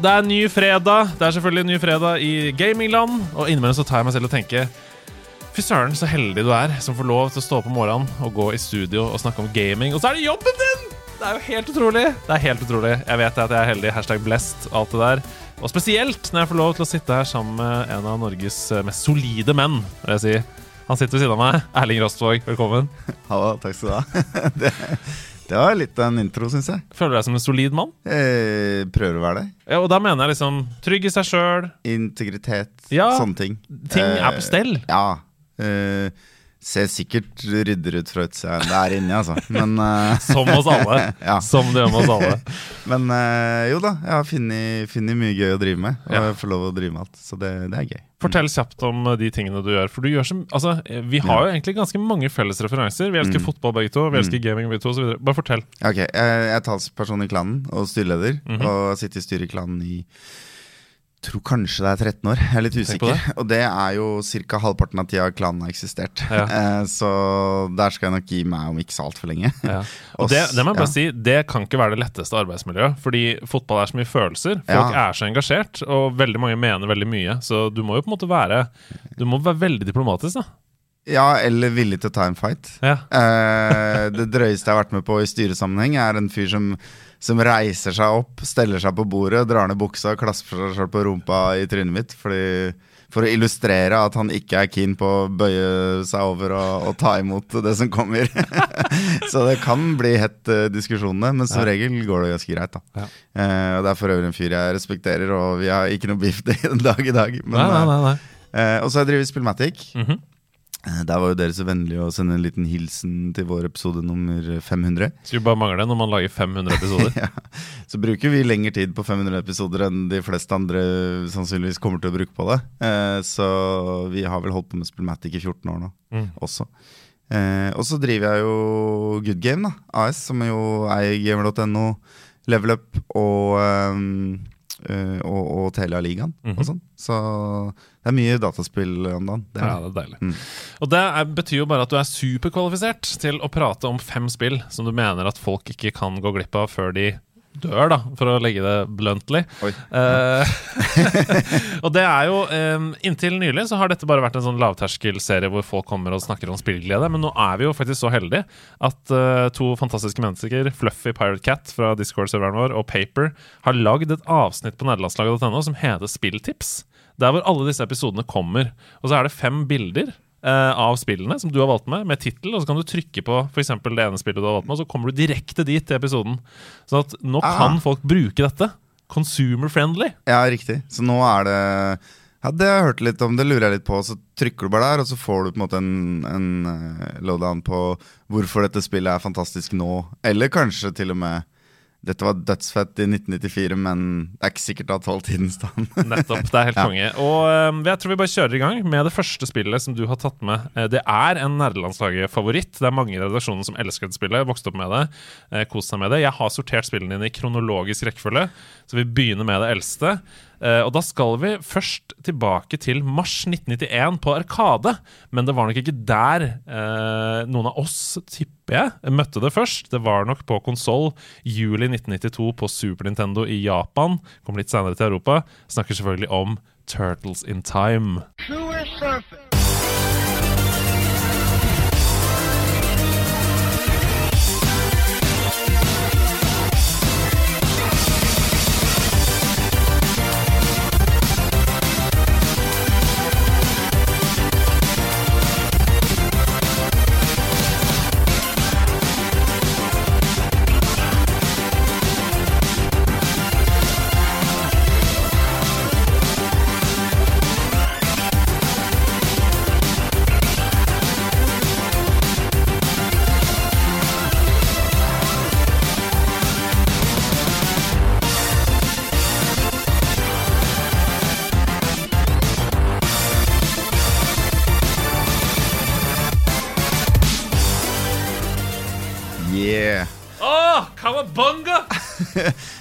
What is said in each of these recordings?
Det er ny fredag. Det er selvfølgelig ny fredag i gamingland. Og innimellom så tar jeg meg selv og tenker Fy søren, så heldig du er som får lov til å stå opp om morgenen og gå i studio og snakke om gaming. Og så er det jobben din! Det er jo helt utrolig. Det er helt utrolig. Jeg vet at jeg er heldig. Hashtag blessed. Alt det der. Og spesielt når jeg får lov til å sitte her sammen med en av Norges mest solide menn. vil jeg si. Han sitter ved siden av meg. Erling Rostvåg, velkommen. Hallo, takk skal du ha. det, var litt av en intro, syns jeg. Føler du deg som en solid mann? Eh, prøver å være det. Ja, og da mener jeg liksom trygg i seg sjøl. Integritet, Ja, sånne ting. Ting er på Eh, stell. Ja. Eh, ser sikkert rydder ut fra utsida enn det er inni, altså. Men, uh, Som oss alle. Ja. Som det gjør med oss alle. men uh, jo da, jeg har funnet, funnet mye gøy å drive med. Og Ja. jeg får lov å drive med alt, så det, det er gøy. Fortell kjapt om eh, de tingene du gjør. For du gjør som, altså, Vi har jo egentlig ganske mange felles referanser. Vi elsker Mm. fotball begge to. Vi elsker gaming begge to. videre. Bare fortell. Ok, jeg, jeg er talsperson i klanen og styreleder. Mhm. Og sitter i styret i klanen i tror kanskje det er 13 år. Jeg er litt usikker. Det. Og det er jo ca. halvparten av tida klanen har eksistert. Ja. Eh, så der skal jeg nok gi meg om ikke så altfor lenge. Ja. Og det, det må jeg bare ja. si, det kan ikke være det letteste arbeidsmiljøet. Fordi fotball er så mye følelser. Folk er så engasjert, og veldig mange mener veldig mye. Så du må jo på en måte være Du må være veldig diplomatisk, da. Ja, eller villig til å ta en fight. Ja. Eh, det drøyeste jeg har vært med på i styresammenheng, er en fyr som, som reiser seg opp, steller seg på bordet, drar ned buksa og klasper seg selv på rumpa i trynet mitt. Fordi, for å illustrere at han ikke er keen på å bøye seg over og, og ta imot det som kommer. Så det kan bli hett uh, diskusjonene, men som Ja. regel går det ganske greit. da Ja. Eh, Og Det er for øvrig en fyr jeg respekterer, og vi har ikke noe beef day den dag i dag. Men, Nei, nei, nei, nei. eh, og så har jeg drevet Spillmatic. Mhm. Eh, Der var jo dere så vennlige å sende en liten hilsen til vår episode nummer 500. Skulle bare mangle når man lager 500 episoder. ja. Så bruker vi lengre tid på 500 episoder enn de fleste andre sannsynligvis kommer til å bruke på det. Eh, så vi har vel holdt på med Spillmatic i 14 år nå Mm. også. Eh, og så driver jeg jo Good Game, da, AS, som jo eier gamer.no, Level Up og, ehm, eh, og, og hele Ligaen -hmm. og sånn. Så det er mye dataspill om dagen. Det er Ja, det. det er deilig. Mm. Og det er, betyr jo bare at du er superkvalifisert til å prate om fem spill som du mener at folk ikke kan gå glipp av før de dør, da, for å legge det bluntly. Eh, og det er jo eh, Inntil nylig så har dette bare vært en sånn lavterskelserie hvor folk kommer og snakker om spillglede, men nå er vi jo faktisk så heldige at eh, to fantastiske mennesker, Fluffy Pirate Cat fra Discord-serveren vår og Paper, har lagd et avsnitt på nederlandslaget.no som heter Spilltips. Der hvor alle disse episodene kommer. Og så er det fem bilder av spillene som du har valgt med, med tittel, og så kan du trykke på for eksempel det ene spillet du har valgt med, og så kommer du direkte dit til episoden. Så at nå Aha. kan folk bruke dette. Consumer friendly. Ja, riktig. Så nå er det Ja, det har jeg hørt litt om, det lurer jeg litt på. Så trykker du bare der, og så får du på en måte en, en eh, lowdown på hvorfor dette spillet er fantastisk nå. Eller kanskje til og med dette var dødsfett i 1994, men det er ikke sikkert at holdt tiden tidens tann. Nettopp. Det er helt Ja. Og eh, jeg tror vi bare kjører i gang med det første spillet som du har tatt med. Eh, det er en nerdelandslaget-favoritt. Det er mange i redaksjonen som elsker dette spillet. Vokste opp med det. Uh, Kost seg med det. Jeg har sortert spillene dine i kronologisk rekkefølge, så vi begynner med det eldste. Eh, og da skal vi først tilbake til mars 1991 på Arkade. Men det var nok ikke der eh, noen av oss, tipper jeg, møtte det først. Det var nok på konsoll juli 1992 på Super Nintendo i Japan. Kom litt senere til Europa. Snakker selvfølgelig om Turtles in Time. Sewer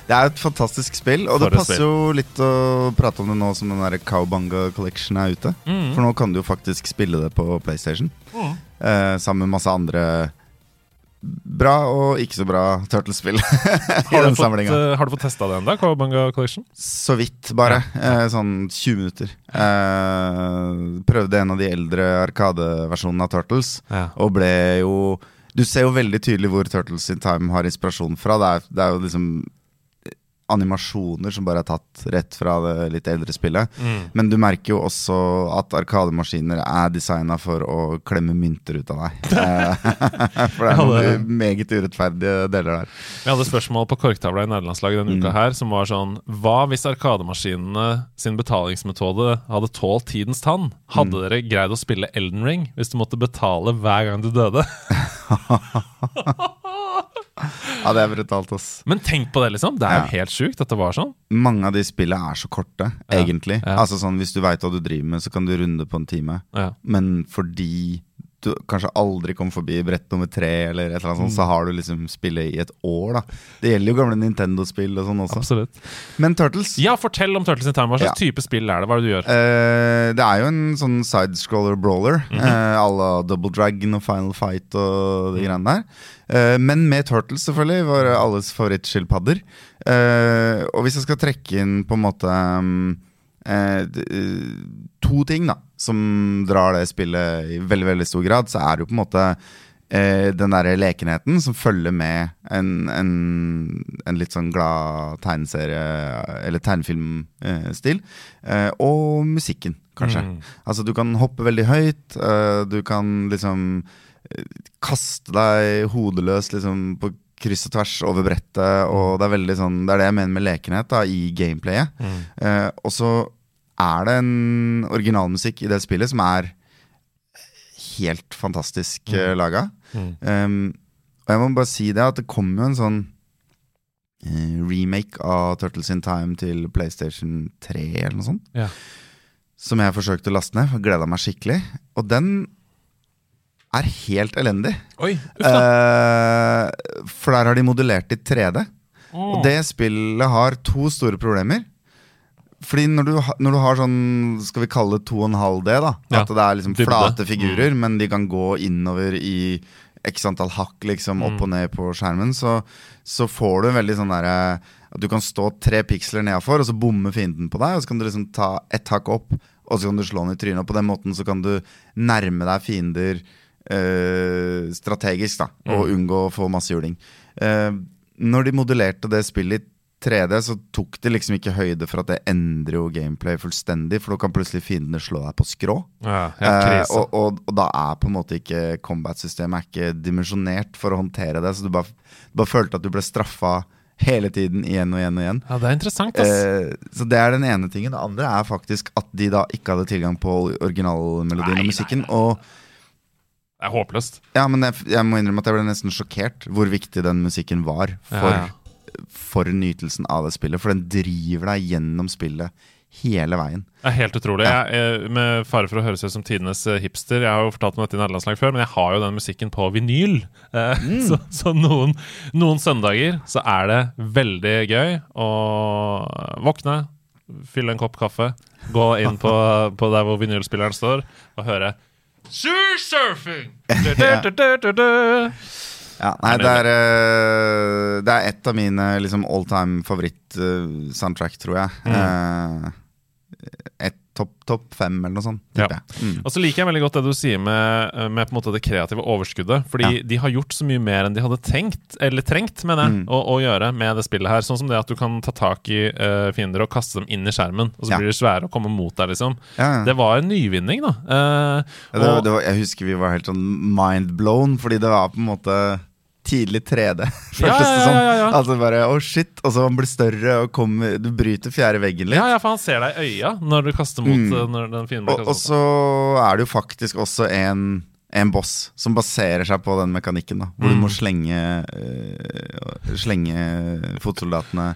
Det er et fantastisk spill, og For det passer jo litt å prate om det nå som den der Cowbanga Collection er ute. Mm. For nå kan du jo faktisk spille det på PlayStation. Eh, sammen med masse andre bra og ikke så bra Turtles-spill Har du fått, eh, har du fått testa det ennå? Cowbanga Collection? Så vidt, bare. Eh, sånn 20 minutter. Eh, prøvde en av de eldre Arkadeversjonene av Turtles, Ja. og ble jo Du ser jo veldig tydelig hvor Turtles in Time har inspirasjon fra. Det er, det er jo liksom animasjoner som bare er tatt rett fra det litt eldre spillet. Mm. Men du merker jo også at arkademaskiner er designa for å klemme mynter ut av deg. Eh, for det er noen meget urettferdige deler der. Vi hadde spørsmål på korktavla i nederlandslaget denne Mm. uka her som var sånn Hva hvis arkademaskinene sin betalingsmetode hadde tålt tidens tann? Hadde Mm. dere greid å spille Elden Ring hvis du måtte betale hver gang du døde? Ja, det er brutalt, ass. Men tenk på det, liksom. Det er jo helt sjukt at det var sånn. Mange av de spillene er så korte, egentlig. Altså sånn, Hvis du veit hva du driver med, så kan du runde på en time. Ja. Men fordi du kanskje aldri kom forbi brett nummer tre, eller et eller annet sånt, så har du liksom spillet i et år. da Det gjelder jo gamle Nintendo-spill og sånn også. Absolutt. Men Turtles Ja, fortell om Turtles in Time. Hva slags type spill er det? Hva er det du gjør? Uh, det er jo en sånn sidescroller brawler Mhm. eh, à la Double Dragon og Final Fight og de greiene der. Uh, men med Turtles, selvfølgelig. Var alles favorittskilpadder. Eh, og hvis jeg skal trekke inn på en måte um, eh, eh, to ting da som drar det spillet i veldig veldig stor grad, så er det jo på en måte eh, den derre lekenheten som følger med en, en, en litt sånn glad tegneserie- eller tegnefilmstil. Eh, og musikken, kanskje. Mm. Altså Du kan hoppe veldig høyt. eh, du kan liksom eh, kaste deg hodeløs liksom på kryss og tvers over brettet. Og det er veldig sånn Det er det jeg mener med lekenhet da i gameplayet. Mm. Eh, og så er det en originalmusikk i det spillet som er helt fantastisk mm. laga. Mm. Um, og jeg må bare si det at det kom jo en sånn uh, remake av Turtles in Time til PlayStation 3 eller noe sånt. Ja. Som jeg forsøkte å laste ned. Gleda meg skikkelig. Og den er helt elendig. Oi. Eh, for der har de modellert i 3D. Og det spillet har to store problemer. Fordi når du, når du har sånn, skal vi kalle det 2,5D, da Ja, At det er liksom flate figurer, men de kan gå innover i x antall hakk liksom opp Mm. og ned på skjermen, så, så får du en veldig sånn derre At du kan stå tre piksler nedafor, og så bomme fienden på deg, og så kan du liksom ta ett hakk opp, og så kan du slå den i trynet. Og på den måten så kan du nærme deg fiender øh, strategisk, da, og Mm. unngå å få masse juling. Uh, når de modellerte det spillet i 3D, så tok de liksom ikke høyde for at det endrer jo gameplay fullstendig, for da kan plutselig fiendene slå deg på skrå. Ja, helt Eh, og, og, og da er på en måte ikke combat-systemet er ikke dimensjonert for å håndtere det, så du bare, du bare følte at du ble straffa hele tiden igjen og igjen og igjen. ja, det er interessant, ass. Eh, så det er den ene tingen. Det andre er faktisk at de da ikke hadde tilgang på originalmelodien og musikken. Nei, nei. Og det er håpløst. ja, men jeg, jeg må innrømme at jeg ble nesten sjokkert hvor viktig den musikken var for, Ja, ja. For nytelsen av det spillet. For den driver deg gjennom spillet hele veien. Det er helt utrolig. Jeg, eh, med fare for å høres ut som tidenes eh, hipster, jeg har jo fortalt om dette i nederlandslag før, men jeg har jo den musikken på vinyl. Mm. Så, så noen, noen søndager så er det veldig gøy å våkne, fylle en kopp kaffe, gå inn på, på der hvor vinylspilleren står, og høre Sursurfing! Du. Ja, nei, det er, eh, det er et av mine liksom, all time favoritt-soundtrack, tror jeg. Mm. et topp top fem, eller noe sånt. Ja. Mm. Og så liker jeg veldig godt det du sier med, med på en måte det kreative overskuddet. Fordi de har gjort så mye mer enn de hadde tenkt, eller trengt, mener jeg, Mm. å, å gjøre med det spillet her. Sånn som det at du kan ta tak i uh, fiender og kaste dem inn i skjermen, og så Ja. blir de svære og komme mot deg, liksom. Ja, ja. Det var en nyvinning, da. Uh, Ja, det, det var, jeg husker vi var helt sånn mind blown, fordi det var på en måte tidlig 3D. Føltes Ja, ja, ja, ja. Altså bare, oh shit Og så han blir større og kommer Du bryter fjerde veggen litt. ja, ja, for han ser deg i øya når du kaster mot Mm. eh, Når den fienden blir og, og så er det jo faktisk også en en boss som baserer seg på den mekanikken. da Hvor du Mm. må slenge eh, Slenge fotsoldatene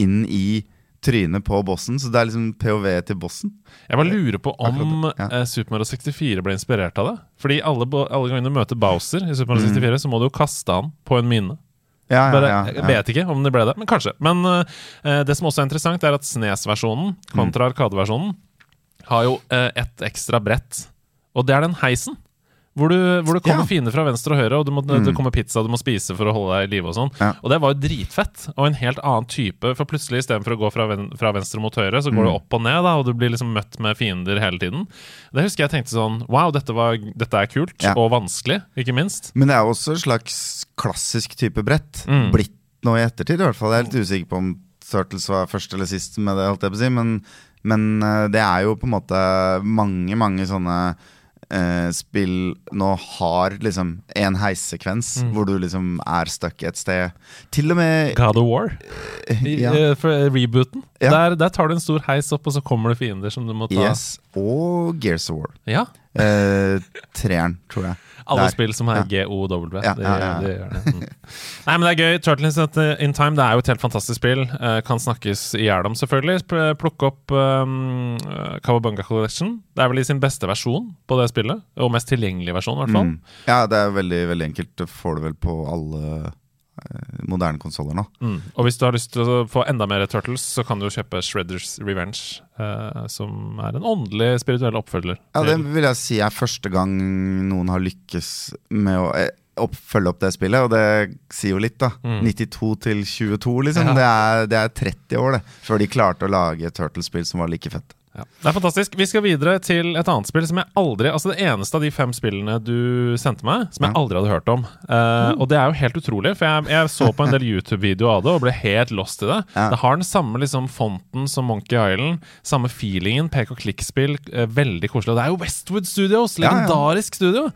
inn i trynet på bossen. Så det er liksom POV til bossen. Jeg bare lurer på om ja. eh, Super Mario 64 ble inspirert av det. Fordi alle, alle ganger du møter Bowser i Super Mario Mm. 64, så må du jo kaste han på en mine. Ja, ja, Bare, ja, Jeg vet ikke om det ble det, men kanskje. Men eh, det som også er interessant, er at Snes-versjonen kontra mm. Arkade-versjonen har jo eh, et ekstra brett, og det er den heisen. Hvor, du, hvor det kommer Ja. fiender fra venstre og høyre, og du må, Mm. det kommer pizza du må spise for å holde deg i live og sånn. Ja. Og det var jo dritfett, og en helt annen type, for plutselig istedenfor å gå fra, ven, fra venstre mot høyre, så går Mm. du opp og ned, da, og du blir liksom møtt med fiender hele tiden. Det husker jeg tenkte sånn Wow, dette, var, dette er kult, Ja. og vanskelig, ikke minst. Men det er jo også et slags klassisk type brett. Mm. Blitt nå i ettertid, i hvert fall. Jeg er litt usikker på om Turtles var først eller sist med det, holdt jeg på å si. Men, men eh, det er jo på en måte mange, mange sånne eh, spill nå har liksom en heissekvens Mm. hvor du liksom er stuck et sted. Til og med God of War. I, ja. eh, for eh, rebooten. Ja. Der, der tar du en stor heis opp, og så kommer det fiender som du må ta. Yes. Og Gears of War. Ja. Eh, treeren, tror jeg. Alle Der. spill som er. GOW. Ja, ja, ja. de gjør det. Mm. Nei, men det er gøy. Turtles in Time det er jo et helt fantastisk spill. Uh, kan snakkes i hjel om, selvfølgelig. Plukke opp um, Kawabunga Collection. Det er vel i sin beste versjon på det spillet. Og mest tilgjengelige versjon, i hvert fall. Mm. Ja, det er veldig, veldig enkelt. Det får du vel på alle eh, moderne konsoller nå. Mm. Og hvis du har lyst til å få enda mer Turtles, så kan du jo kjøpe Shredders Revenge, eh, som er en åndelig, spirituell oppfølger. Ja, det vil jeg si er første gang noen har lykkes med å eh, opp, følge opp det spillet, og det sier jo litt, da. Mm. 92 til 22, liksom. Ja. Det, er, det er 30 år, det, før de klarte å lage et Turtles-spill som var like fett. Ja. Det er fantastisk. Vi skal videre til et annet spill som jeg aldri Altså det eneste av de fem spillene du sendte meg, som jeg aldri hadde hørt om. Uh, Og det er jo helt utrolig, for jeg, jeg så på en del YouTube-videoer av det og ble helt lost i det. Ja. Det har den samme liksom fonten som Monkey Island, samme feelingen, pek og klikk-spill. Uh, veldig koselig. Og det er jo Westwood Studios! Ja, ja. Legendarisk studio!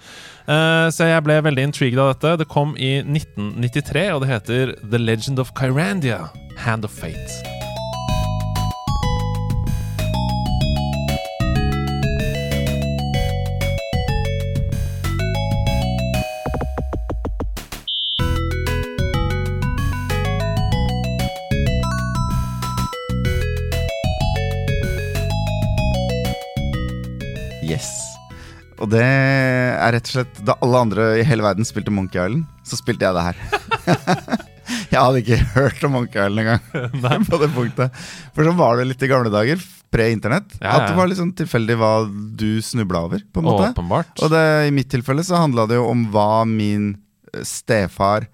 Uh, så jeg ble veldig intrigued av dette. Det kom i 1993, og det heter The Legend of Kyrandia. Hand of Fate. Og det er rett og slett Da alle andre i hele verden spilte Monkey Island, så spilte jeg det her. jeg hadde ikke hørt om Monkey Island engang. på det punktet For sånn var det litt i gamle dager, pre-internett. Ja, ja, At det var litt sånn tilfeldig hva du snubla over. på en måte Åpenbart. Og det, i mitt tilfelle så handla det jo om hva min eh, stefar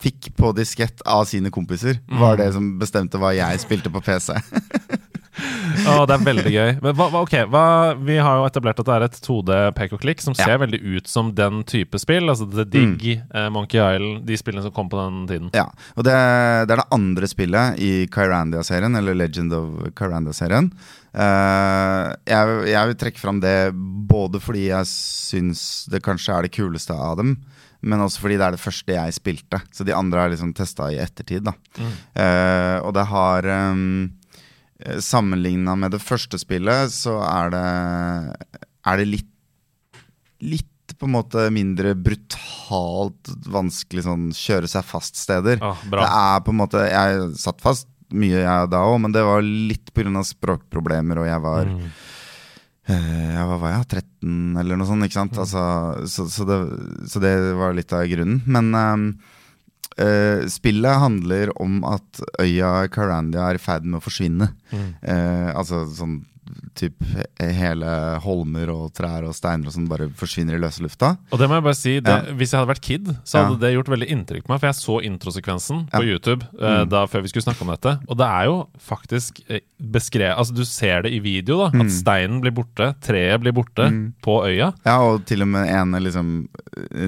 fikk på diskett av sine kompiser. Var Mm. det som bestemte hva jeg spilte på PC. Å, det er veldig gøy. Men hva, ok, hva, Vi har jo etablert at det er et 2D pek og klikk som ser Ja. Mm. veldig ut som den type spill. Altså The Dig, eh, Monkey Island, de spillene som kom på den tiden. Ja, og det, det er det andre spillet i Kyrandia-serien, eller Legend of Kyrandia-serien. Uh, jeg, jeg vil trekke fram det både fordi jeg syns det kanskje er det kuleste av dem, men også fordi det er det første jeg spilte. Så de andre er liksom testa i ettertid. da. Eh, og det har um, Sammenligna med det første spillet, så er det, er det litt Litt på en måte mindre brutalt vanskelig sånn kjøre seg fast-steder. Ah. Det er på en måte Jeg satt fast mye jeg da òg, men det var litt pga. språkproblemer, og jeg var Mm. Jeg ja, Hva var jeg? 13 eller noe sånt, ikke sant? Altså, så, så, det, så det var litt av grunnen. Men ehm, eh, spillet handler om at øya Karandia er i ferd med å forsvinne. Mm. Uh, altså sånn typ hele holmer og trær og steiner og sånn bare forsvinner i løse lufta. Og det må jeg bare si, det, Ja. Hvis jeg hadde vært kid, så hadde Ja. det gjort veldig inntrykk på meg. For jeg så introsekvensen på Ja. YouTube eh, Mm. da før vi skulle snakke om dette. Og det er jo faktisk eh, beskrevet Altså Du ser det i video, da. Mm. At steinen blir borte, treet blir borte Mm. på øya. Ja, og til og med ene liksom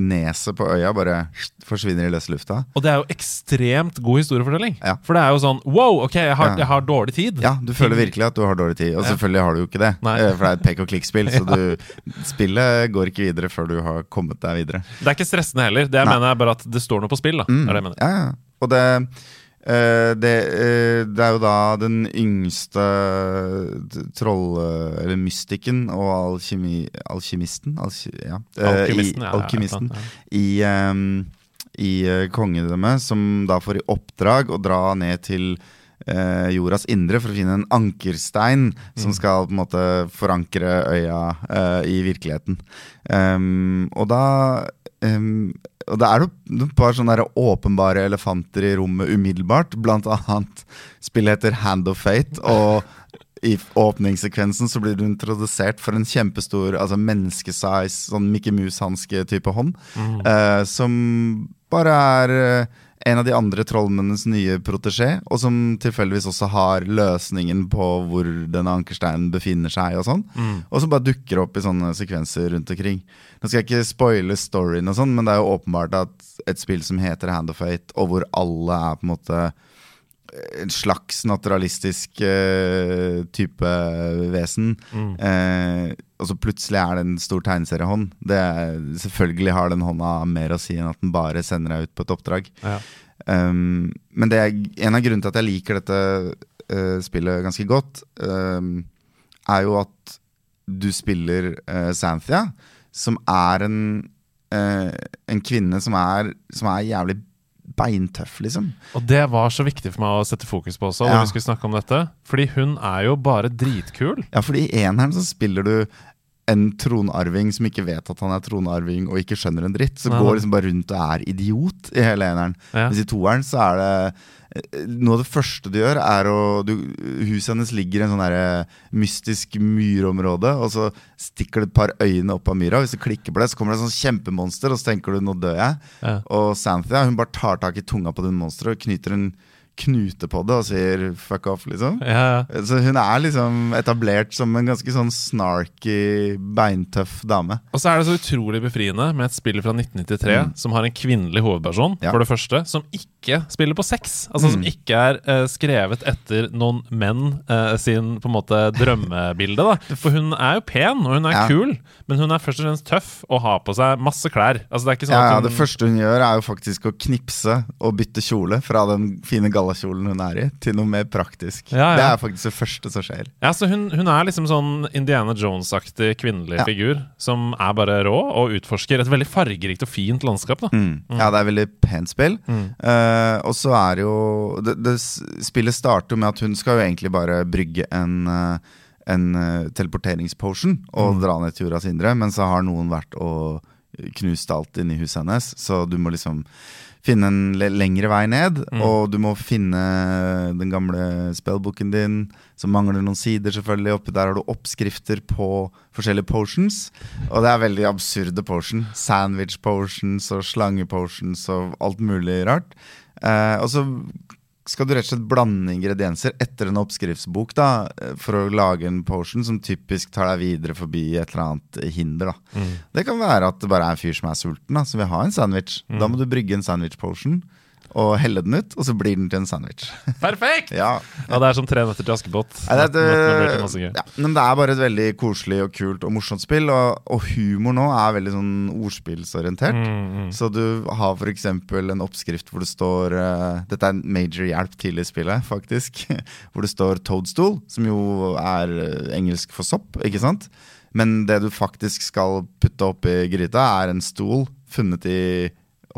neset på øya bare forsvinner i løse lufta. Og det er jo ekstremt god historiefortelling. Ja. For det er jo sånn Wow, ok, jeg har, jeg har dårlig tid. Ja, du føler virkelig at du har dårlig tid. Og Ja. Selvfølgelig har du jo ikke det, Nei. eh, for det er et pek og klikk-spill. Så du, spillet går ikke videre før du har kommet deg videre. Det er ikke stressende heller. Det jeg Nei. mener er bare at det står noe på spill. da Mm. er det jeg mener Ja, ja. Og det, Uh, det, uh, det er jo da den yngste troll... Eller mystikken og alkemi, alkymisten alky, ja. uh, Alkymisten, i, ja, alkymisten ja. i, um, i kongedømmet, som da får i oppdrag å dra ned til eh, jordas indre for å finne en ankerstein som skal på en måte forankre øya eh, i virkeligheten. Um, og da um, og det er et par sånne åpenbare elefanter i rommet umiddelbart. Blant annet spillet heter Hand of Fate. Og i åpningssekvensen så blir du introdusert for en kjempestor altså menneskesize, sånn Mickey Mouse-hanske-type hånd. eh, som bare er eh, en av de andre trollmennenes nye protesjé, og som tilfeldigvis også har løsningen på hvor denne ankersteinen befinner seg, og sånn. Og som bare dukker opp i sånne sekvenser rundt omkring. Nå skal jeg ikke spoile storyen, og sånn, men det er jo åpenbart at et spill som heter Hand of Fate, og hvor alle er på en måte en slags naturalistisk uh, type vesen. Eh, og så plutselig er det en stor tegneseriehånd. Det er, selvfølgelig har den hånda mer å si enn at den bare sender deg ut på et oppdrag. Ja. Um, men det er, en av grunnene til at jeg liker dette uh, spillet ganske godt, um, er jo at du spiller uh, Santhia, som er en, en kvinne som er, som er jævlig beintøff, liksom. Og det var så viktig for meg å sette fokus på også, Ja. når vi skulle snakke om dette. Fordi hun er jo bare dritkul. Ja, fordi i eneren så spiller du en tronarving som ikke vet at han er tronarving og ikke skjønner en dritt. Så Nei, går liksom bare rundt og er idiot i hele eneren. Ja. Mens i toeren så er det Noe av det første du gjør, er å du, Huset hennes ligger i en sånn derre mystisk myrområde, og så stikker det et par øyne opp av myra. Hvis du klikker på det, så kommer det et sånn kjempemonster, og så tenker du 'nå dør jeg'. Ja. Og Santhia hun bare tar tak i tunga på det monsteret og knyter en knute på det og sier 'fuck off', liksom. Ja, ja. Så hun er liksom etablert som en ganske sånn snarky, beintøff dame. Og så er det så utrolig befriende med et spill fra 1993 som har en kvinnelig hovedperson, Ja. for det første, som ikke spiller på sex. Altså som ikke er uh, skrevet etter noen menn uh, sin på en måte drømmebilde. da For hun er jo pen, og hun er kul, men hun er først og fremst tøff og har på seg masse klær. Altså det er ikke sånn Ja, hun, Det første hun gjør, er jo faktisk å knipse og bytte kjole fra den fine gallakjolen hun er i, til noe mer praktisk. Ja, ja. Det er faktisk det første som skjer. Ja, så hun, hun er liksom sånn Indiana Jones-aktig kvinnelig Ja. figur som er bare rå og utforsker et veldig fargerikt og fint landskap. da Mm. Ja, det er veldig pent spill. Eh, og så er jo det, det, Spillet starter med at hun skal jo egentlig bare brygge en uh, en uh, teleporteringspotion og dra ned til jordas indre, men så har noen vært og knust alt inni huset hennes, så du må liksom finne en lengre vei ned, og du må finne den gamle spellbooken din, som mangler noen sider, selvfølgelig. Oppi der har du oppskrifter på forskjellige potions, og det er veldig absurde potion. Sandwich potions og slange potions og alt mulig rart. Eh, og så skal du rett og slett blande ingredienser etter en oppskriftsbok da, eh, for å lage en potion som typisk tar deg videre forbi et eller annet hinder. da. Det kan være at det bare er en fyr som er sulten, da, som vil ha en sandwich. Da må du brygge en sandwich potion og helle den ut, og så blir den til en sandwich. Perfekt! ja, Ja, det er som Tre nøtter til Askepott. Nei, det, er ja, men det er bare et veldig koselig og kult og morsomt spill. Og, og humor nå er veldig sånn ordspillsorientert. Mm, Så du har f.eks. en oppskrift hvor det står uh, Dette er en major hjelp tidlig i spillet, faktisk. Hvor det står toadstool, som jo er eh, engelsk for sopp, ikke sant? Men det du faktisk skal putte oppi gryta, er en stol funnet i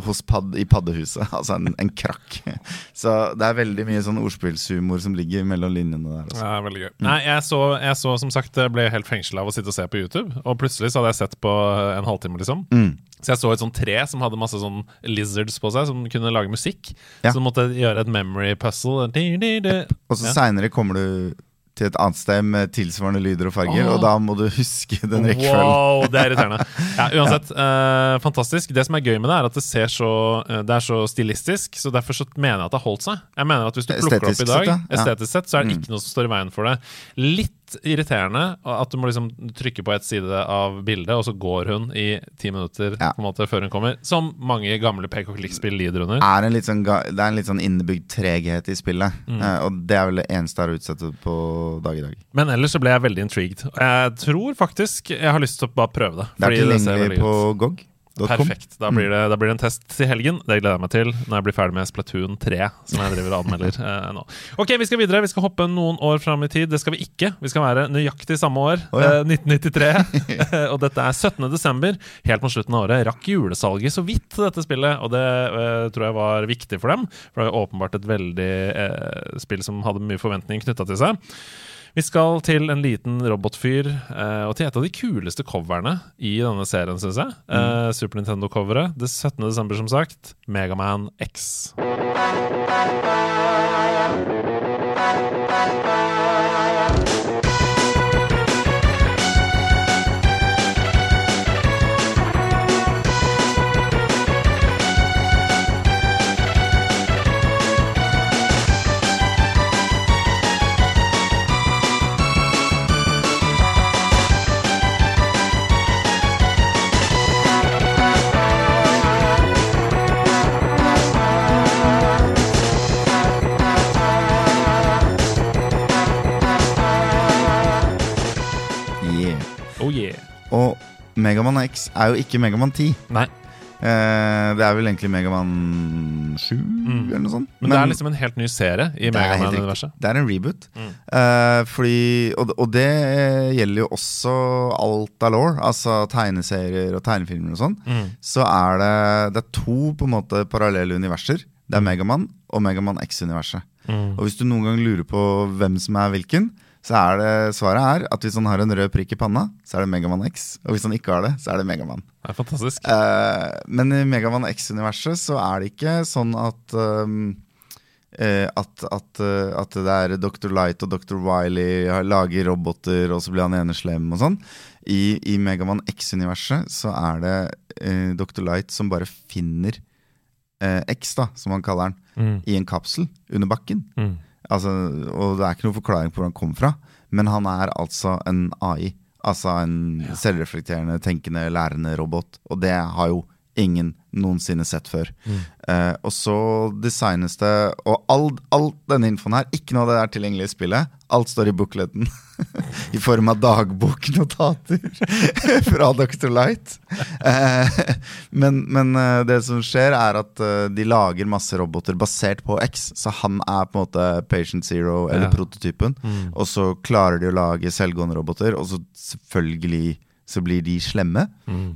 hos padd, i paddehuset. Altså en, en krakk. Så det er veldig mye sånn ordspillshumor som ligger mellom linjene der. Også. Ja, veldig gøy. Nei, jeg så, jeg så som sagt ble helt fengsla av å sitte og se på YouTube. Og plutselig så hadde jeg sett på en halvtime, liksom. Mm. Så jeg så et sånt tre som hadde masse sånn lizards på seg, som kunne lage musikk. Ja. Så du måtte gjøre et memory puzzle. Og så Ja. seinere kommer du til et annet sted med tilsvarende lyder og farger, Oh. og da må du huske den rekkefølgen. Wow, det er irriterende. Ja, uansett, eh, fantastisk. Det som er gøy med det, er at det ser så uh, Det er så stilistisk, så derfor så mener jeg at det har holdt seg. Jeg mener at Hvis du plukker opp i dag, sett, ja. Ja. estetisk sett, så er det Mm. ikke noe som står i veien for det. Litt irriterende at du må liksom trykke på ett side av bildet, og så går hun i ti minutter Ja. på en måte før hun kommer. Som mange gamle pek og klikk-spill lider under. er sånn, det er en litt sånn innebygd treghet i spillet. Mm. Eh, og det er vel det eneste jeg har utsatt på dag i dag. Men ellers så ble jeg veldig intrigued. Jeg tror faktisk jeg har lyst til å bare prøve det. Det er ikke tilgjengelig på ut. Perfekt. Da blir, det, da blir det en test til helgen. Det gleder jeg meg til når jeg blir ferdig med Splatoon 3, som jeg driver og anmelder eh, nå. Ok, vi skal videre. Vi skal hoppe noen år fram i tid. Det skal vi ikke. Vi skal være nøyaktig samme år, oh, ja. eh, 1993. og dette er 17. desember. Helt mot slutten av året rakk julesalget så vidt dette spillet, og det eh, tror jeg var viktig for dem. For det er åpenbart et veldig eh, spill som hadde mye forventning knytta til seg. Vi skal til en liten robotfyr, eh, og til et av de kuleste coverne i denne serien, syns jeg. Eh, Super Nintendo-coveret. Det 17. desember, som sagt. Megaman X. Og Megaman X er jo ikke Megaman 10. Nei, Eh, det er vel egentlig Megaman 7, eller noe sånt. men, det er liksom en helt ny serie i er Megaman-universet. Det er en reboot. Mm. Eh, fordi, og, og det gjelder jo også alt av law, altså tegneserier og tegnefilmer og sånn. Mm. Så er det, det er to på en måte parallelle universer. Det er Megaman og Megaman X-universet. Mm. Og hvis du noen gang lurer på hvem som er hvilken, så er det svaret er at hvis han har en rød prikk i panna, så er det Megaman X. Og hvis han ikke har det, så er det Megaman. Det er fantastisk. Eh, men i Megaman X-universet så er det ikke sånn at um, eh, at, at, eh, at det er Dr. Light og Dr. Wiley lager roboter, og så blir han ene slem og sånn. I, i Megaman X-universet så er det eh, Dr. Light som bare finner eh, X, da, som han kaller den, Mm. i en kapsel under bakken. Mm. Altså, og det er ikke noen forklaring på hvor han kom fra, men han er altså en AI. Altså en selvreflekterende, tenkende, lærende robot. Og det har jo ingen noensinne sett før. Eh, og så designes det Og all, all denne infoen her, ikke noe av det er tilgjengelig i spillet. Alt står i bookleten. I form av dagboknotater fra Dr. Light. Eh, men men eh, det som skjer, er at eh, de lager masse roboter basert på X. Så han er på en måte patient zero, eller Ja. prototypen. Og så klarer de å lage selvgående roboter, og så selvfølgelig så blir de slemme.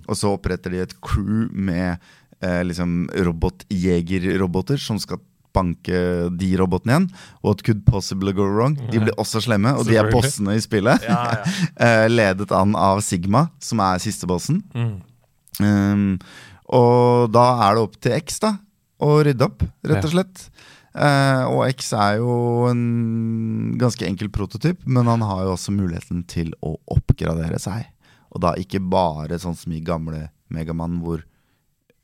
Og så oppretter de et crew med eh, liksom robotjegerroboter som skal banke de robotene igjen. What could possibly go wrong? De blir også slemme, og de er bossene i spillet. Ja, Eh, ledet an av Sigma, som er siste bossen. Mm. Um, og da er det opp til X da å rydde opp, rett og slett. Uh, og X er jo en ganske enkel prototyp, men han har jo også muligheten til å oppgradere seg. Og da ikke bare sånn som i gamle Megaman, hvor,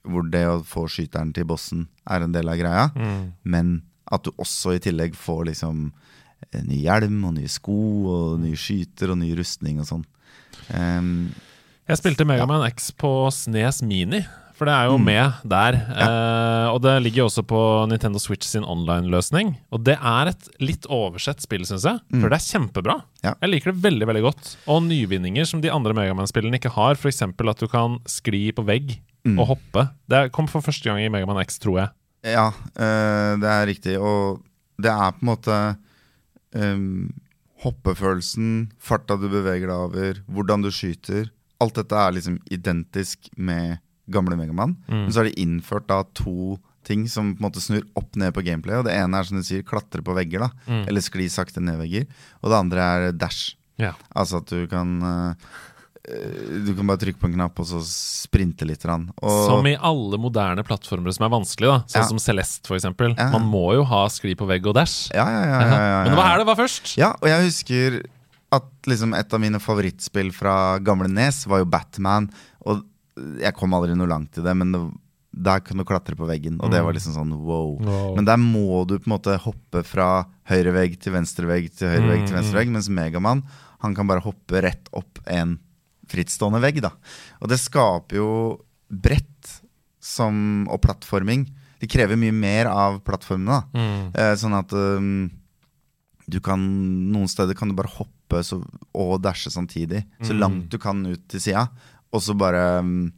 hvor det å få skyteren til bossen er en del av greia, Mm. men at du også i tillegg får liksom eh, ny hjelm og nye sko og nye skyter og ny rustning og sånn. Um, Jeg spilte Megaman X på Snes Mini, for det er jo Mm. med der. Eh, og det ligger jo også på Nintendo Switch sin online-løsning. Og det er et litt oversett spill, syns jeg. For det er kjempebra. Mm. Ja. Jeg liker det veldig veldig godt. Og nyvinninger som de andre Megaman-spillene ikke har. F.eks. at du kan skli på vegg Mm. og hoppe. Det kom for første gang i Megaman X, tror jeg. Ja, eh, det er riktig. Og det er på en måte um, hoppefølelsen, farta du beveger deg over, hvordan du skyter. Alt dette er liksom identisk med gamle Megaman. Men så har de innført da to ting som på en måte snur opp ned på gameplay. Og det ene er som du sier, klatre på vegger, da. Eller skli sakte ned vegger. Og det andre er dash. Ja. Altså at du kan eh, Du kan bare trykke på en knapp og så sprinte litt. Og, Som i alle moderne plattformer som er vanskelig, da. Sånn Ja. som Celeste, eksempel. Ja. Man må jo ha skli på vegg og dash. ja, ja, ja, ja, ja, ja. Men hva er det var først. Ja, og jeg husker at liksom et av mine favorittspill fra gamle Nes var jo Batman. Og jeg kom aldri noe langt i det, men det, der kan du klatre på veggen. Og det var liksom sånn wow. Wow. Men der må du på en måte hoppe fra høyre vegg til venstre vegg til høyre vegg til venstre vegg, mens Megaman han kan bare hoppe rett opp en frittstående vegg. da. Og det skaper jo brett som, og plattforming. Det krever mye mer av plattformene. da. Mm. Eh, sånn at um, du kan Noen steder kan du bare hoppe så, og dashe samtidig. Så Mm. langt du kan ut til sida. Og så bare um,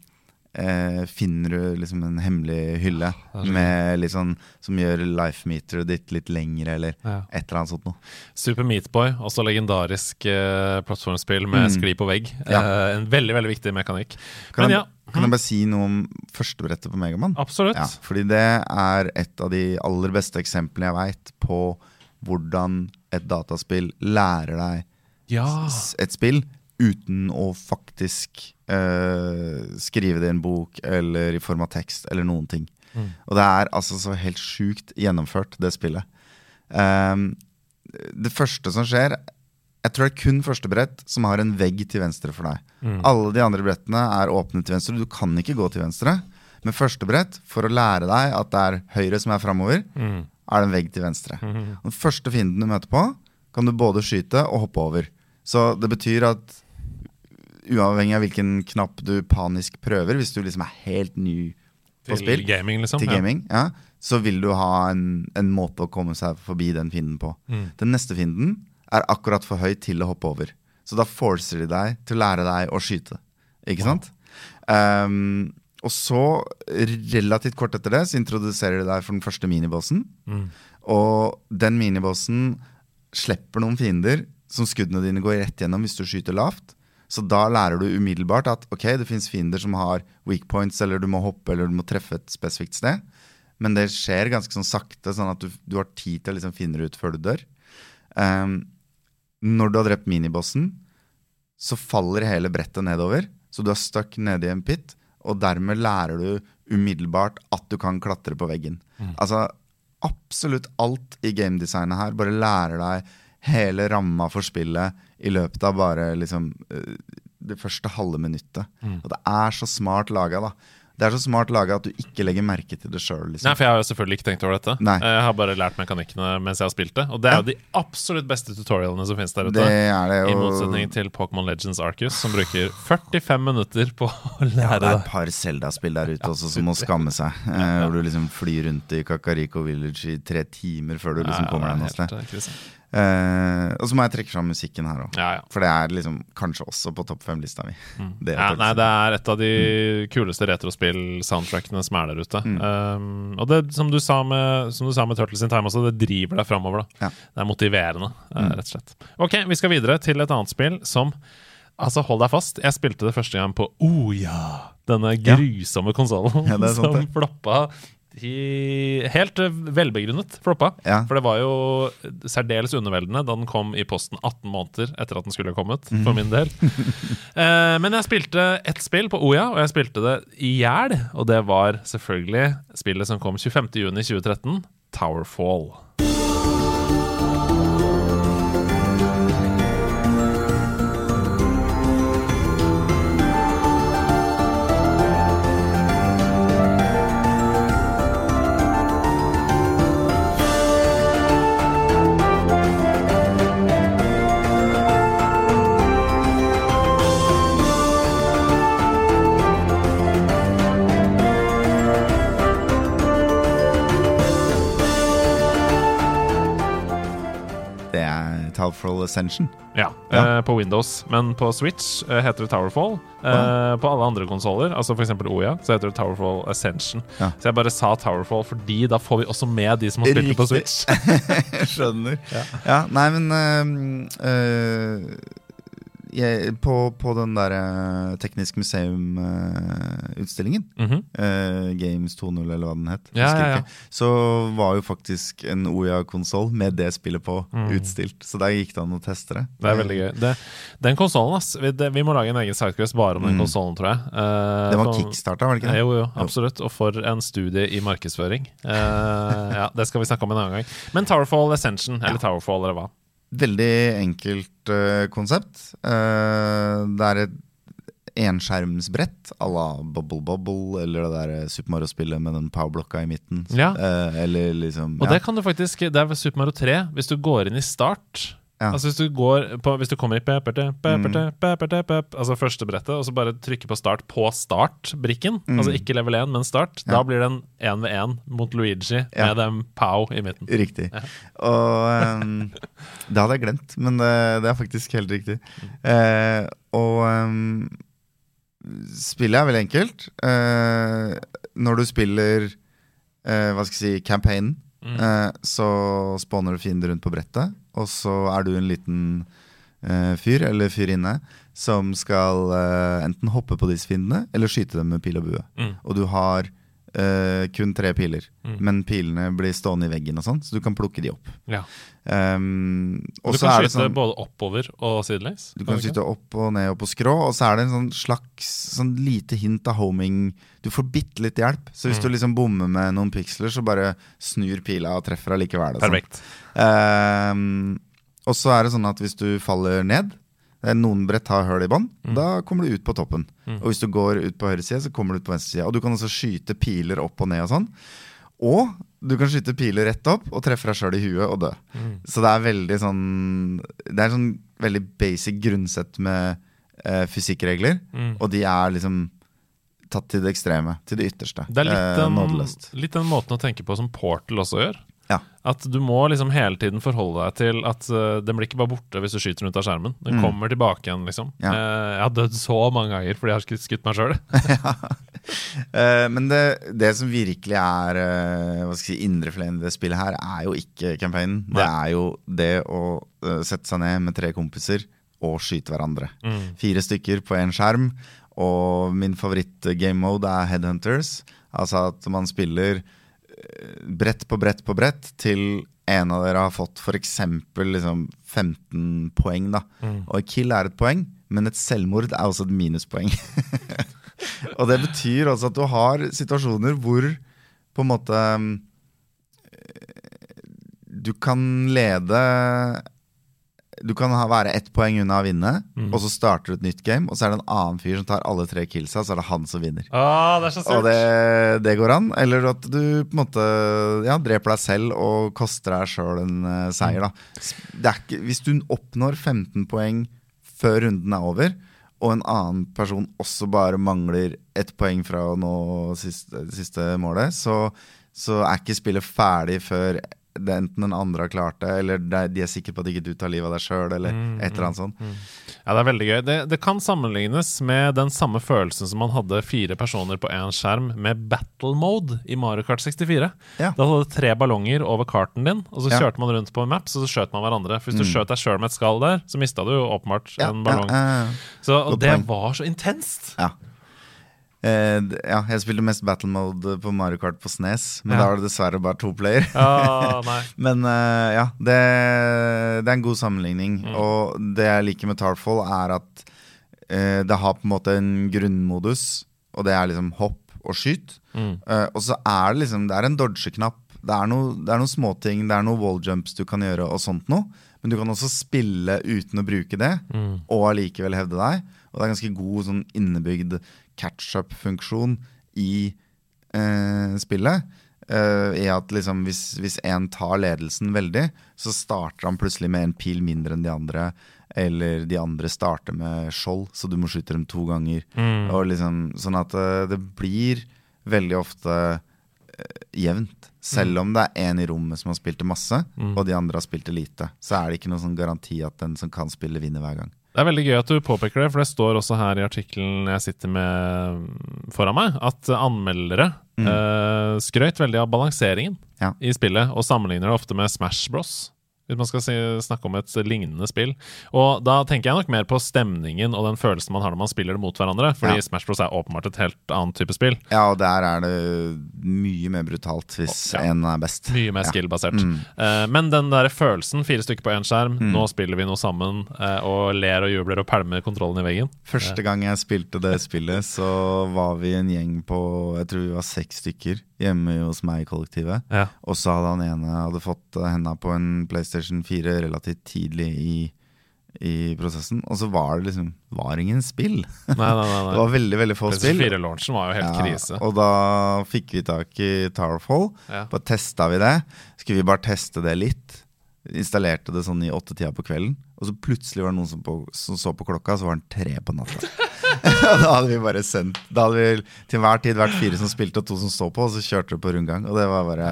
eh, finner du liksom en hemmelig hylle med litt sånn, som gjør life-meteret ditt litt lengre, eller Ja. et eller annet sånt noe. Super Meatboy, også legendarisk eh, plattformspill med Mm. skli på vegg. Ja. Eh, en veldig veldig viktig mekanikk. Kan, Men ja, kan jeg bare si noe om førstebrettet på Megaman? absolutt. Ja, fordi det er et av de aller beste eksemplene jeg veit på hvordan et dataspill lærer deg Ja. et spill uten å faktisk eh, skrive det i en bok eller i form av tekst eller noen ting. Mm. Og det er altså så helt sjukt gjennomført, det spillet. Um, det første som skjer Jeg tror det er kun første brett som har en vegg til venstre for deg. Mm. Alle de andre brettene er åpne til venstre. Du kan ikke gå til venstre. Men første brett, for å lære deg at det er høyre som er framover, Mm. er det en vegg til venstre. Mhm. Den første fienden du møter på, kan du både skyte og hoppe over. Så det betyr at uavhengig av hvilken knapp du panisk prøver, hvis du liksom er helt ny på Til spill, gaming, liksom. til ja. gaming, ja, så vil du ha en, en måte å komme seg forbi den fienden på. Mm. Den neste fienden er akkurat for høy til å hoppe over. Så da forcer de deg til å lære deg å skyte. Ikke sant? Um, og så, relativt kort etter det, så introduserer de deg for den første minibossen. Mm. Og den minibossen slipper noen fiender som skuddene dine går rett gjennom hvis du skyter lavt. Så da lærer du umiddelbart at ok, det fins fiender som har weak points, eller du må hoppe eller du må treffe et spesifikt sted. Men det skjer ganske sånn sakte, sånn at du, du har tid til å liksom finne det ut før du dør. Um, når du har drept minibossen, så faller hele brettet nedover. Så du er stuck nede i en pit, og dermed lærer du umiddelbart at du kan klatre på veggen. Altså, absolutt alt i gamedesignet her bare lærer deg hele ramma for spillet i løpet av bare liksom eh, det første halve minuttet. Og det er så smart laga, da. Det er så smart laga at du ikke legger merke til det sjøl. Nei, Liksom. for jeg har jo selvfølgelig ikke tenkt over dette. Nei. Jeg har bare lært mekanikkene mens jeg har spilt det. Og det er jo de absolutt beste tutorialene som finnes der ute. Det er det. I motsetning til Pokémon Legends Arcus, som bruker 45 minutter på å Ja, lære det er et par Zelda-spill der ute også som må skamme seg. Eh, hvor du liksom flyr rundt i Kakariko Village i tre timer før du liksom Ja, kommer er deg noe sted. Eh, og så må jeg trekke fram musikken her òg. Ja, ja. For det er liksom kanskje også på topp fem-lista mi. Det er Ja, nei, det er et av de kuleste retrospill-soundtrackene som er der ute. Mm. Um, og det, som du, sa med, som du sa med Turtles in Time også, det driver deg framover. Ja. Det er motiverende, Mm. rett og slett. Ok, vi skal videre til et annet spill som Altså, hold deg fast. Jeg spilte det første gang på Oja, denne Ja. grusomme konsollen Ja, det er sant, som floppa i Helt eh, velbegrunnet floppa. Ja. For det var jo særdeles underveldende da den kom i posten 18 måneder etter at den skulle ha kommet, mm. for min del. Eh, men jeg spilte ett spill på Oya, og jeg spilte det i hjel. Og det var selvfølgelig spillet som kom 25.6.2013, Towerfall. Towerfall Ascension. Ja, Ja. eh, på Windows. Men på Switch eh, heter det Towerfall. Eh, På alle andre konsoller, altså f.eks. Oya, så heter det Towerfall Ascension. Ja. Så jeg bare sa Towerfall fordi da får vi også med de som har spilt det på Switch. Skjønner. Ja. nei, men øhm, øh, jeg, på, på den der øh, Teknisk museum-utstillingen, Mhm. Games 2.0 eller hva den het, Ja, ja, så var jo faktisk en Oya-konsoll med det spillet på utstilt. Så der gikk det an å teste det. Mm. Det er veldig gøy. Det, den konsollen, ass. Vi, det, vi må lage en egen sidequest bare om den Mm. konsollen, tror jeg. Uh, Det var kickstarta, var det ikke det? Jo, jo, absolutt. Og for en studie i markedsføring. Uh, ja, Det skal vi snakke om en annen gang. Men Towerfall Ascension, eller Towerfall, eller hva? Veldig enkelt uh, konsept. Uh, det er et enskjermsbrett à la Bubble Bubble eller det der Super Mario-spillet med den powerblokka i midten. Ja. Uh, eller liksom Og ja. det kan du faktisk Det er ved Super Mario 3. Hvis du går inn i start Ja. Altså Hvis du går på, Hvis du kommer i peperte, peperte, Mm. peperte, pep, Altså første brettet, og så bare trykker på start på start-brikken, Mm. altså ikke level 1, men start, Ja. da blir det en 1v1 mot Luigi Ja. med dem pow i midten. Riktig. Og um, Det hadde jeg glemt, men det, det er faktisk helt riktig. Uh, og um, spillet er veldig enkelt. Uh, når du spiller uh, hva skal jeg si, campaignen, Mm. så spawner du fiender rundt på brettet, og så er du en liten uh, fyr eller fyrinne som skal uh, enten hoppe på disse fiendene eller skyte dem med pil og bue. Mm. Og du har eh, kun tre piler. Mm. Men pilene blir stående i veggen og sånn, så du kan plukke de opp. Ja. Um, og Du så kan er skyte sånn både oppover og sidelengs. Du kan skyte opp og ned og på skrå, og så er det en sånn slags sånn lite hint av homing. Du får bitte litt hjelp, så hvis Mm. du liksom bommer med noen piksler, så bare snur pila og treffer allikevel. og sånn. Perfekt. Ehm, og så er det sånn at hvis du faller ned Noen brett har hull i bånn. Mm. Da kommer du ut på toppen. Og hvis du går ut på høyre side, så kommer du ut på venstre side. Og du kan også skyte piler opp og ned og sånn. Og du kan skyte piler rett opp og treffe deg sjøl i huet og dø. Mm. Så det er veldig sånn Det er sånn veldig basic grunnsett med eh, fysikkregler. Mm. Og de er liksom tatt til det ekstreme. Til det ytterste. Det er litt Eh, den, nådeløst. litt den måten å tenke på som Portal også gjør. Ja. At du må liksom hele tiden forholde deg til at uh, den blir ikke bare borte hvis du skyter den ut av skjermen. Den Mm. kommer tilbake igjen, liksom. Ja. Uh, jeg har dødd så mange ganger fordi jeg har skutt, meg sjøl. Eh, men det, det som virkelig er uh, hva skal jeg si, indrefileten i det spillet her, er jo ikke campaignen. Det er jo det å sette seg ned med tre kompiser og skyte hverandre. Mm. Fire stykker på én skjerm. Og min favoritt-game mode er Headhunters. Altså at man spiller brett på brett på brett til en av dere har fått f.eks. Liksom 15 poeng. da Mm. Og kill er et poeng, men et selvmord er også et minuspoeng. og det betyr også at du har situasjoner hvor på en måte eh, Du kan lede Du kan ha, være ett poeng unna å vinne, Mm. og så starter du et nytt game, og så er det en annen fyr som tar alle tre killsa, så er det han som vinner. Ah, det er så Og det, det går an. Eller at du på en måte ja, dreper deg selv og koster deg sjøl en uh, seier. Da. Det ikke, hvis du oppnår 15 poeng før runden er over, og en annen person også bare mangler ett poeng fra å nå siste, siste målet, så, så er ikke spillet ferdig før det enten den andre har klart det, eller de er sikre på at ikke du tar livet av deg sjøl, eller Mm, et eller annet sånt. Ja, Det er veldig gøy. Det, det kan sammenlignes med den samme følelsen som man hadde fire personer på én skjerm med battle mode i Mario Kart 64. Ja. Da hadde du tre ballonger over karten din, og så Ja. kjørte man rundt på maps, og så skjøt man hverandre. For Hvis du Mm. skjøt deg sjøl med et skall der, så mista du jo åpenbart Ja, en ballong. Så, og Godt det point. var så intenst! Ja. Eh, ja, jeg spilte mest battle mode på Mario Kart på Snes, men Ja. da var det dessverre bare to player. Oh, men eh, ja, det, det er en god sammenligning. Mm. Og det jeg liker med Tarfall, er at eh, det har på en måte en grunnmodus, og det er liksom hopp og skyt. Mm. Eh, og så er det liksom Det er en dodge-knapp. Det er no, det er noen småting, det er noen walljumps du kan gjøre, og sånt noe. Men du kan også spille uten å bruke det, Mm. og allikevel hevde deg. Og det er ganske god sånn innebygd catch-up-funksjon i eh, spillet. Eh, I at liksom hvis, hvis en tar ledelsen veldig, så starter han plutselig med en pil mindre enn de andre. Eller de andre starter med skjold, så du må skyte dem to ganger. Mm. Og liksom, sånn at eh, det blir veldig ofte eh, jevnt. Selv om det er én i rommet som har spilt det masse, Mm. og de andre har spilt det lite. Så er det ikke noen sånn garanti at den som kan spille, vinner hver gang. Det er veldig gøy at du påpeker det, for det står også her i artikkelen jeg sitter med foran meg, at anmeldere Mm. uh, skrøt veldig av balanseringen Ja. i spillet, og sammenligner det ofte med Smash Bros. Hvis man skal si, snakke om et lignende spill. Og da tenker jeg nok mer på stemningen og den følelsen man har når man spiller det mot hverandre. Fordi Ja. Smash Bros er åpenbart et helt annet type spill. Ja, og der er det mye mer brutalt hvis Ja. en er best. Mye mer Ja. skill-basert. Mm. Uh, men den der følelsen, fire stykker på én skjerm, Mm. nå spiller vi noe sammen, uh, og ler og jubler og pælmer kontrollen i veggen. Første gang jeg spilte det spillet, så var vi en gjeng på Jeg tror vi var seks stykker hjemme hos meg i kollektivet. Og så hadde han ene hadde fått henda på en PlayStation 4 relativt tidlig i, i prosessen. Og så var det liksom var ingen spill. Nei, nei, nei. nei. Det var veldig veldig få spill. PlayStation 4-launchen var jo helt krise. og da fikk vi tak i Towerfall. Ja. Bare testa vi det. Skulle vi bare teste det litt. Installerte det sånn i åttetida på kvelden. Og så plutselig var det noen som, på, som så på klokka, så var den tre på natta. Da hadde vi bare sendt Da hadde vi til hver tid vært fire som spilte, og to som så på, og så kjørte det på rundgang. Og det var bare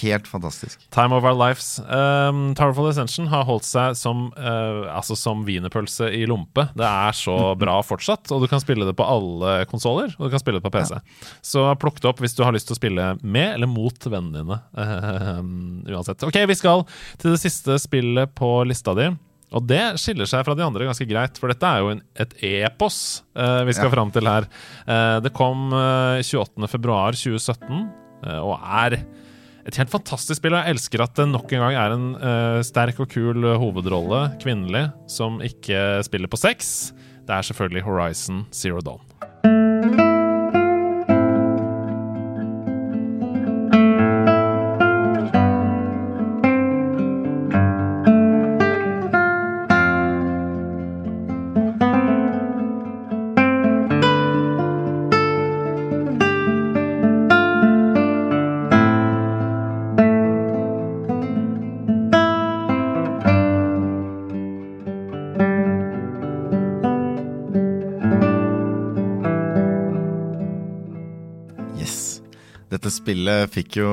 helt fantastisk. Time of our lives. Um, Towerful Ascension har holdt seg som uh, Altså som wienerpølse i lompe. Det er så bra fortsatt, og du kan spille det på alle konsoller. Og du kan spille det på PC. Så plukk det opp hvis du har lyst til å spille med eller mot vennene dine. Um, uansett. Ok, vi skal til det siste spillet på lista di. Og det skiller seg fra de andre ganske greit, for dette er jo en, et epos eh, vi skal Ja. fram til her. Eh, det kom eh, 28.2.2017 eh, og er et helt fantastisk spill. Og jeg elsker at det nok en gang er en eh, sterk og kul hovedrolle, kvinnelig, som ikke spiller på sex. Det er selvfølgelig Horizon Zero Dawn. Dette spillet fikk jo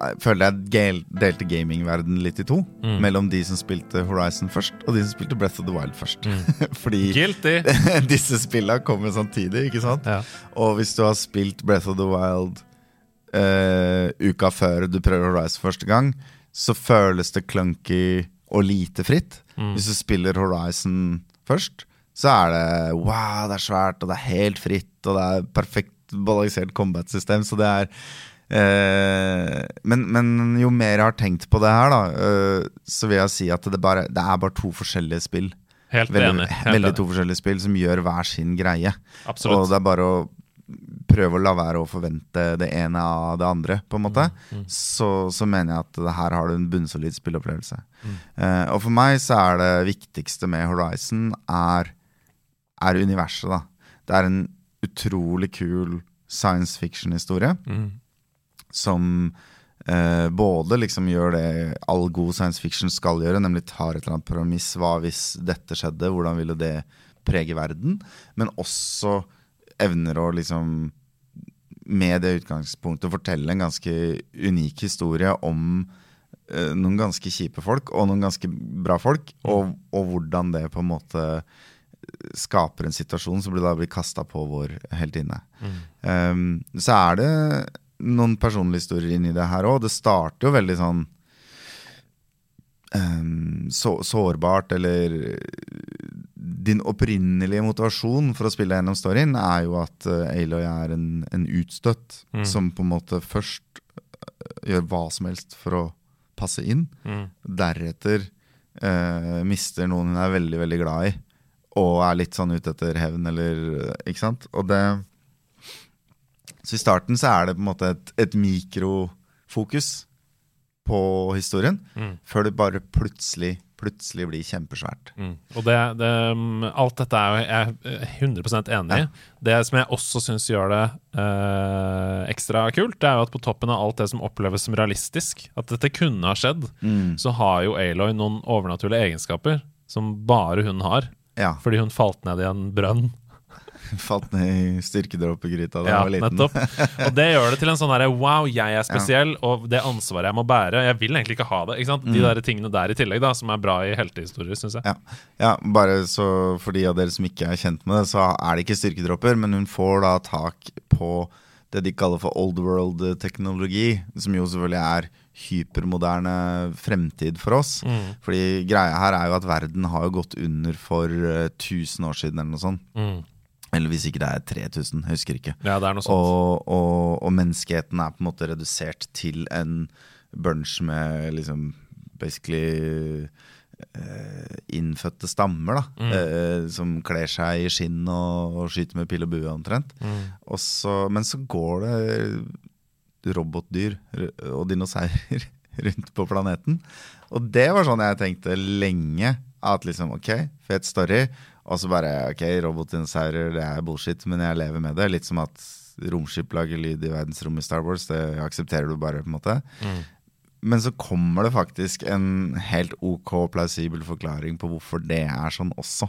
Jeg føler jeg delte gamingverden litt i to. Mm. Mellom de som spilte Horizon først, og de som spilte Breath of the Wild først. Fordi Guilty! disse spillene kommer samtidig, ikke sant? Ja. Og hvis du har spilt Breath of the Wild uh, uka før du prøver Horizon første gang, så føles det clunky og lite fritt. Mm. Hvis du spiller Horizon først, så er det wow, det er svært, og det er helt fritt, og det er perfekt balansert combat-system, så det er eh, men, men jo mer jeg har tenkt på det her, da, eh, så vil jeg si at det, bare, det er bare to forskjellige spill. Helt Veldig, enig. Helt veldig enig. to forskjellige spill som gjør hver sin greie. Og det er bare å prøve å la være å forvente det ene av det andre, på en måte. Mm, Så, så mener jeg at det her har du en bunnsolid spillopplevelse. Mm. Eh, og for meg så er det viktigste med Horizon er, er universet, da. Det er en utrolig kul science fiction-historie Mm. som eh, både liksom gjør det all god science fiction skal gjøre, nemlig tar et eller annet premiss. Hva hvis dette skjedde? Hvordan ville det prege verden? Men også evner å liksom med det utgangspunktet fortelle en ganske unik historie om eh, noen ganske kjipe folk og noen ganske bra folk, og, og hvordan det på en måte skaper en situasjon som blir- da blir kasta på vår heltinne. Um, så er det noen personlige historier inni det her òg. Det starter jo veldig sånn um, så, sårbart, eller Din opprinnelige motivasjon for å spille gjennom storyen er jo at uh, Aloy er en, en utstøtt Mm. som på en måte først uh, gjør hva som helst for å passe inn. Mm. Deretter uh, mister noen hun er veldig, veldig glad i, og er litt sånn ute etter hevn, eller Ikke sant? Og det Så i starten så er det på en måte et, et mikrofokus på historien, Mm. før det bare plutselig, plutselig blir kjempesvært. Mm. Og det, det, mm, alt dette er jeg er 100 enig i. Det som jeg også syns gjør det eh, ekstra kult, det er jo at på toppen av alt det som oppleves som realistisk, at dette kunne ha skjedd, så har jo Aloy noen overnaturlige egenskaper som bare hun har. Ja. Fordi hun falt ned i en brønn. Falt ned i styrkedroppegryta da Ja, hun var liten. nettopp. Og det gjør det til en sånn herre wow, jeg er spesiell, og det ansvaret jeg må bære. Jeg vil egentlig ikke ha det. ikke sant? Mm. De der tingene der i tillegg, da, som er bra i heltehistorier, syns jeg. Ja. ja, bare så for de av dere som ikke er kjent med det, så er det ikke styrkedropper, men hun får da tak på det de kaller for old world-teknologi, som jo selvfølgelig er hypermoderne fremtid for oss. Mm. Fordi greia her er jo at verden har jo gått under for eh, 1000 år siden eller noe sånt. Mm. Eller hvis ikke det er 3000, jeg husker ikke. Ja, det er. Og, og, og menneskeheten er på en måte redusert til en bunch med liksom basically eh, innfødte stammer, da. Mm. eh, som kler seg i skinn og, og skyter med pil og bue, omtrent. Mm. Og så, men så går det robotdyr og dinosaurer rundt på planeten. Og det var sånn jeg tenkte lenge. At liksom, ok, fet story. Og så bare ok, robotdinosaurer, det er bullshit, men jeg lever med det. Litt som at romskip lager lyd i verdensrommet i Star Wars. Det aksepterer du bare, på en måte. Mm. Men så kommer det faktisk en helt ok plausibel forklaring på hvorfor det er sånn også.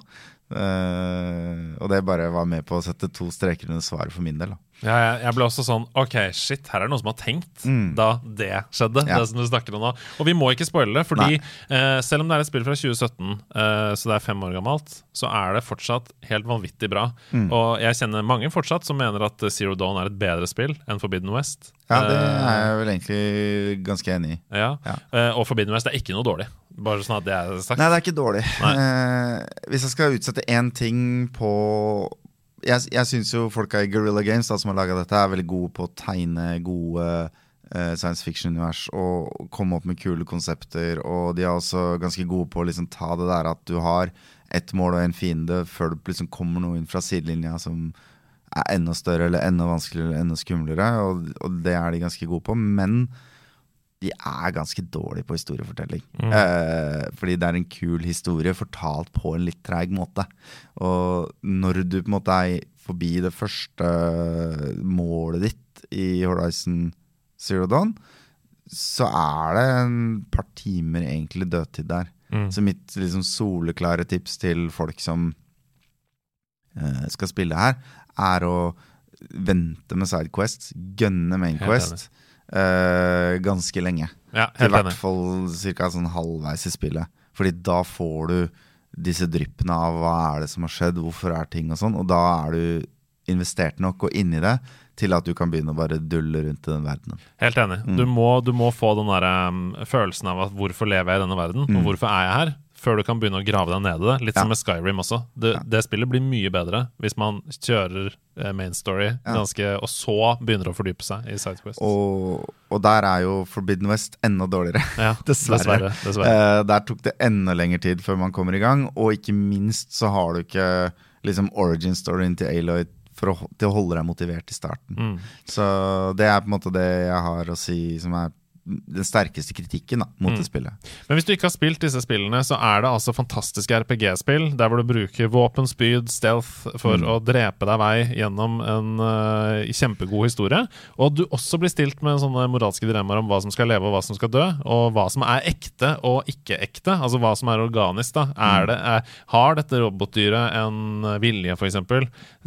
Uh, og det bare var med på å sette to streker under svaret for min del. Da. Ja, jeg, jeg ble også sånn OK, shit, her er det noen som har tenkt da det skjedde. Ja. Det som du snakker om nå Og vi må ikke spoile det, fordi eh, selv om det er et spill fra 2017, eh, så det er fem år gammelt, så er det fortsatt helt vanvittig bra. Og jeg kjenner mange fortsatt som mener at Zero Dawn er et bedre spill enn Forbidden West. Ja, det Eh, er jeg vel egentlig ganske enig i. ja. Ja. Eh, og Forbidden West er ikke noe dårlig. Bare sånn at det er sagt. Nei, det er ikke dårlig. Eh, hvis jeg skal utsette én ting på Jeg, jeg syns jo folka i Guerrilla Games da, som har laga dette, er veldig gode på å tegne gode uh, science fiction-univers og komme opp med kule konsepter. Og de er også ganske gode på å liksom ta det der at du har ett mål og en fiende før det liksom kommer noe inn fra sidelinja som er enda større eller enda vanskeligere eller enda skumlere. Og, og det er de ganske gode på. Men de er ganske dårlige på historiefortelling. Eh, fordi det er en kul historie fortalt på en litt treig måte. Og når du på en måte er forbi det første målet ditt i Horizon Zero Dawn, så er det en par timer egentlig dødtid der. Mm. Så mitt liksom soleklare tips til folk som eh, skal spille her, er å vente med Sidequest, gønne Helt Eh, ganske lenge. Ja, helt hvert fall ca. Sånn halvveis i spillet. Fordi da får du disse dryppene av hva er det som har skjedd, hvorfor er ting og sånn. Og da er du investert nok og inni det til at du kan begynne å bare dulle rundt i den verdenen. Helt enig. Mm. Du, må, du må få den der, um, følelsen av at hvorfor lever jeg i denne verden, Mm. og hvorfor er jeg her, før du kan begynne å grave deg ned i det. Litt Ja. som med Skyrim også. Det, Ja. det spillet blir mye bedre hvis man kjører eh, main story Ja. ganske, og så begynner å fordype seg i Sidequest. Og, og der er jo Forbidden West enda dårligere. ja, dessverre. dessverre. dessverre. Eh, der tok det enda lengre tid før man kommer i gang, og ikke minst så har du ikke liksom origin storyen til Aloy å, til å holde deg motivert i starten. Mm. Så det er på en måte det jeg har å si som er den sterkeste kritikken da, mot Mm. det spillet. Men hvis du ikke har spilt disse spillene, så er det altså fantastiske RPG-spill der hvor du bruker våpen, spyd, stealth for Mm. å drepe deg vei gjennom en uh, kjempegod historie. Og du også blir stilt med sånne moralske dilemmaer om hva som skal leve og hva som skal dø, og hva som er ekte og ikke ekte, altså hva som er organisk. da. Er det, er, har dette robotdyret en eh, vilje, f.eks.,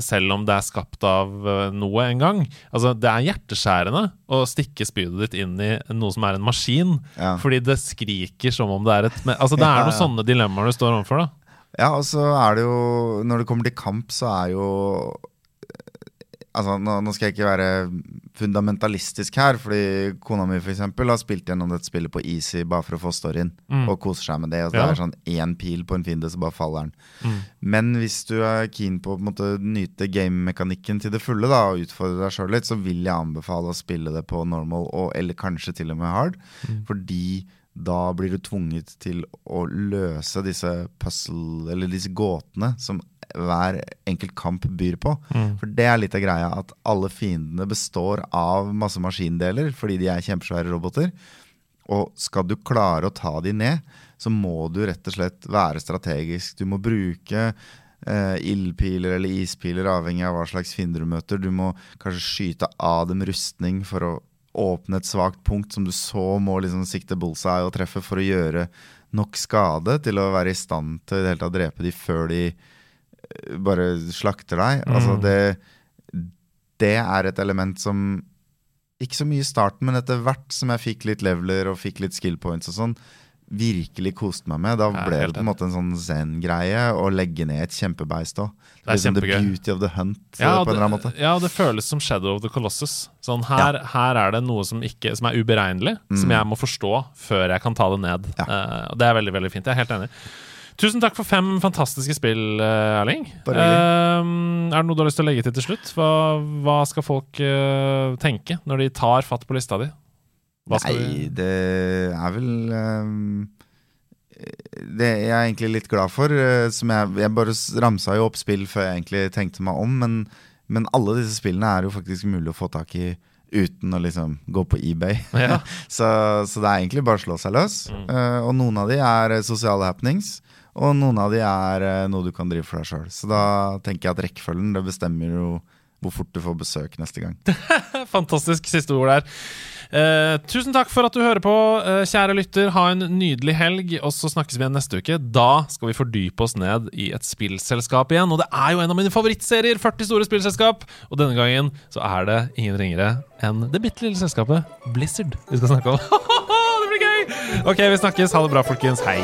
selv om det er skapt av eh, noe en gang? Altså, det er hjerteskjærende å stikke spydet ditt inn i noe som er en maskin. Ja. Fordi det skriker som om det er et Altså Det er noen sånne dilemmaer du står overfor. da Ja, og så er det jo Når det kommer til kamp, så er jo Altså, nå, nå skal jeg ikke være fundamentalistisk her, fordi kona mi for eksempel har spilt gjennom dette spillet på easy bare for å få storyen, Mm. og koser seg med det. Og så Ja. det er sånn én pil på en fiende, så bare faller den. Mm. Men hvis du er keen på å på måte, nyte gamemekanikken til det fulle, da, og utfordre deg sjøl litt, så vil jeg anbefale å spille det på normal, og, eller kanskje til og med hard. Fordi da blir du tvunget til å løse disse puzzle, eller disse gåtene som hver enkelt kamp byr på. Mm. For det er litt av greia, at alle fiendene består av masse maskindeler, fordi de er kjempesvære roboter. Og skal du klare å ta de ned, så må du rett og slett være strategisk. Du må bruke eh, ildpiler eller ispiler, avhengig av hva slags fiender du møter. Du må kanskje skyte av dem rustning for å åpne et svakt punkt som du så må liksom sikte bullseye og treffe for å gjøre nok skade til å være i stand til å drepe de før de bare slakter deg. Altså Mm. det, det er et element som ikke så mye i starten, men etter hvert som jeg fikk litt leveler og fikk litt skill points og sånn, virkelig koste meg med. Da ble det på en måte en sånn zen-greie å legge ned et kjempebeist òg. Det er Liksom the kjempegøy. beauty of the hunt Ja, på en eller annen måte. ja, det føles som Shadow of the Colossus. Sånn her, her er det noe som, ikke, som er uberegnelig, som jeg må forstå før jeg kan ta det ned. Mm. Ja. Uh, og Det er veldig veldig fint. Jeg er helt enig. Tusen takk for fem fantastiske spill, eh, Erling. Bare uh, er det noe du har lyst til å legge til til slutt? Hva, hva skal folk uh, tenke når de tar fatt på lista di? Nei, de det er vel um Det jeg er egentlig litt glad for. eh, som jeg, jeg bare ramsa jo opp spill før jeg egentlig tenkte meg om, men, men alle disse spillene er jo faktisk mulig å få tak i uten å liksom gå på eBay. Ja. så, så det er egentlig bare å slå seg løs. Eh, og noen av de er sosiale happenings, og noen av de er eh, noe du kan drive for deg sjøl. Så da tenker jeg at rekkefølgen det bestemmer jo hvor fort du får besøk neste gang. Fantastisk siste ord der. Eh, tusen takk for at du hører på, eh, kjære lytter. Ha en nydelig helg, og så snakkes vi igjen neste uke. Da skal vi fordype oss ned i et spillselskap igjen. Og det er jo en av mine favorittserier, 40 store spillselskap. Og denne gangen så er det ingen ringere enn det bitte lille selskapet Blizzard vi skal snakke om. det blir gøy! Ok, vi snakkes. Ha det bra, folkens. Hei.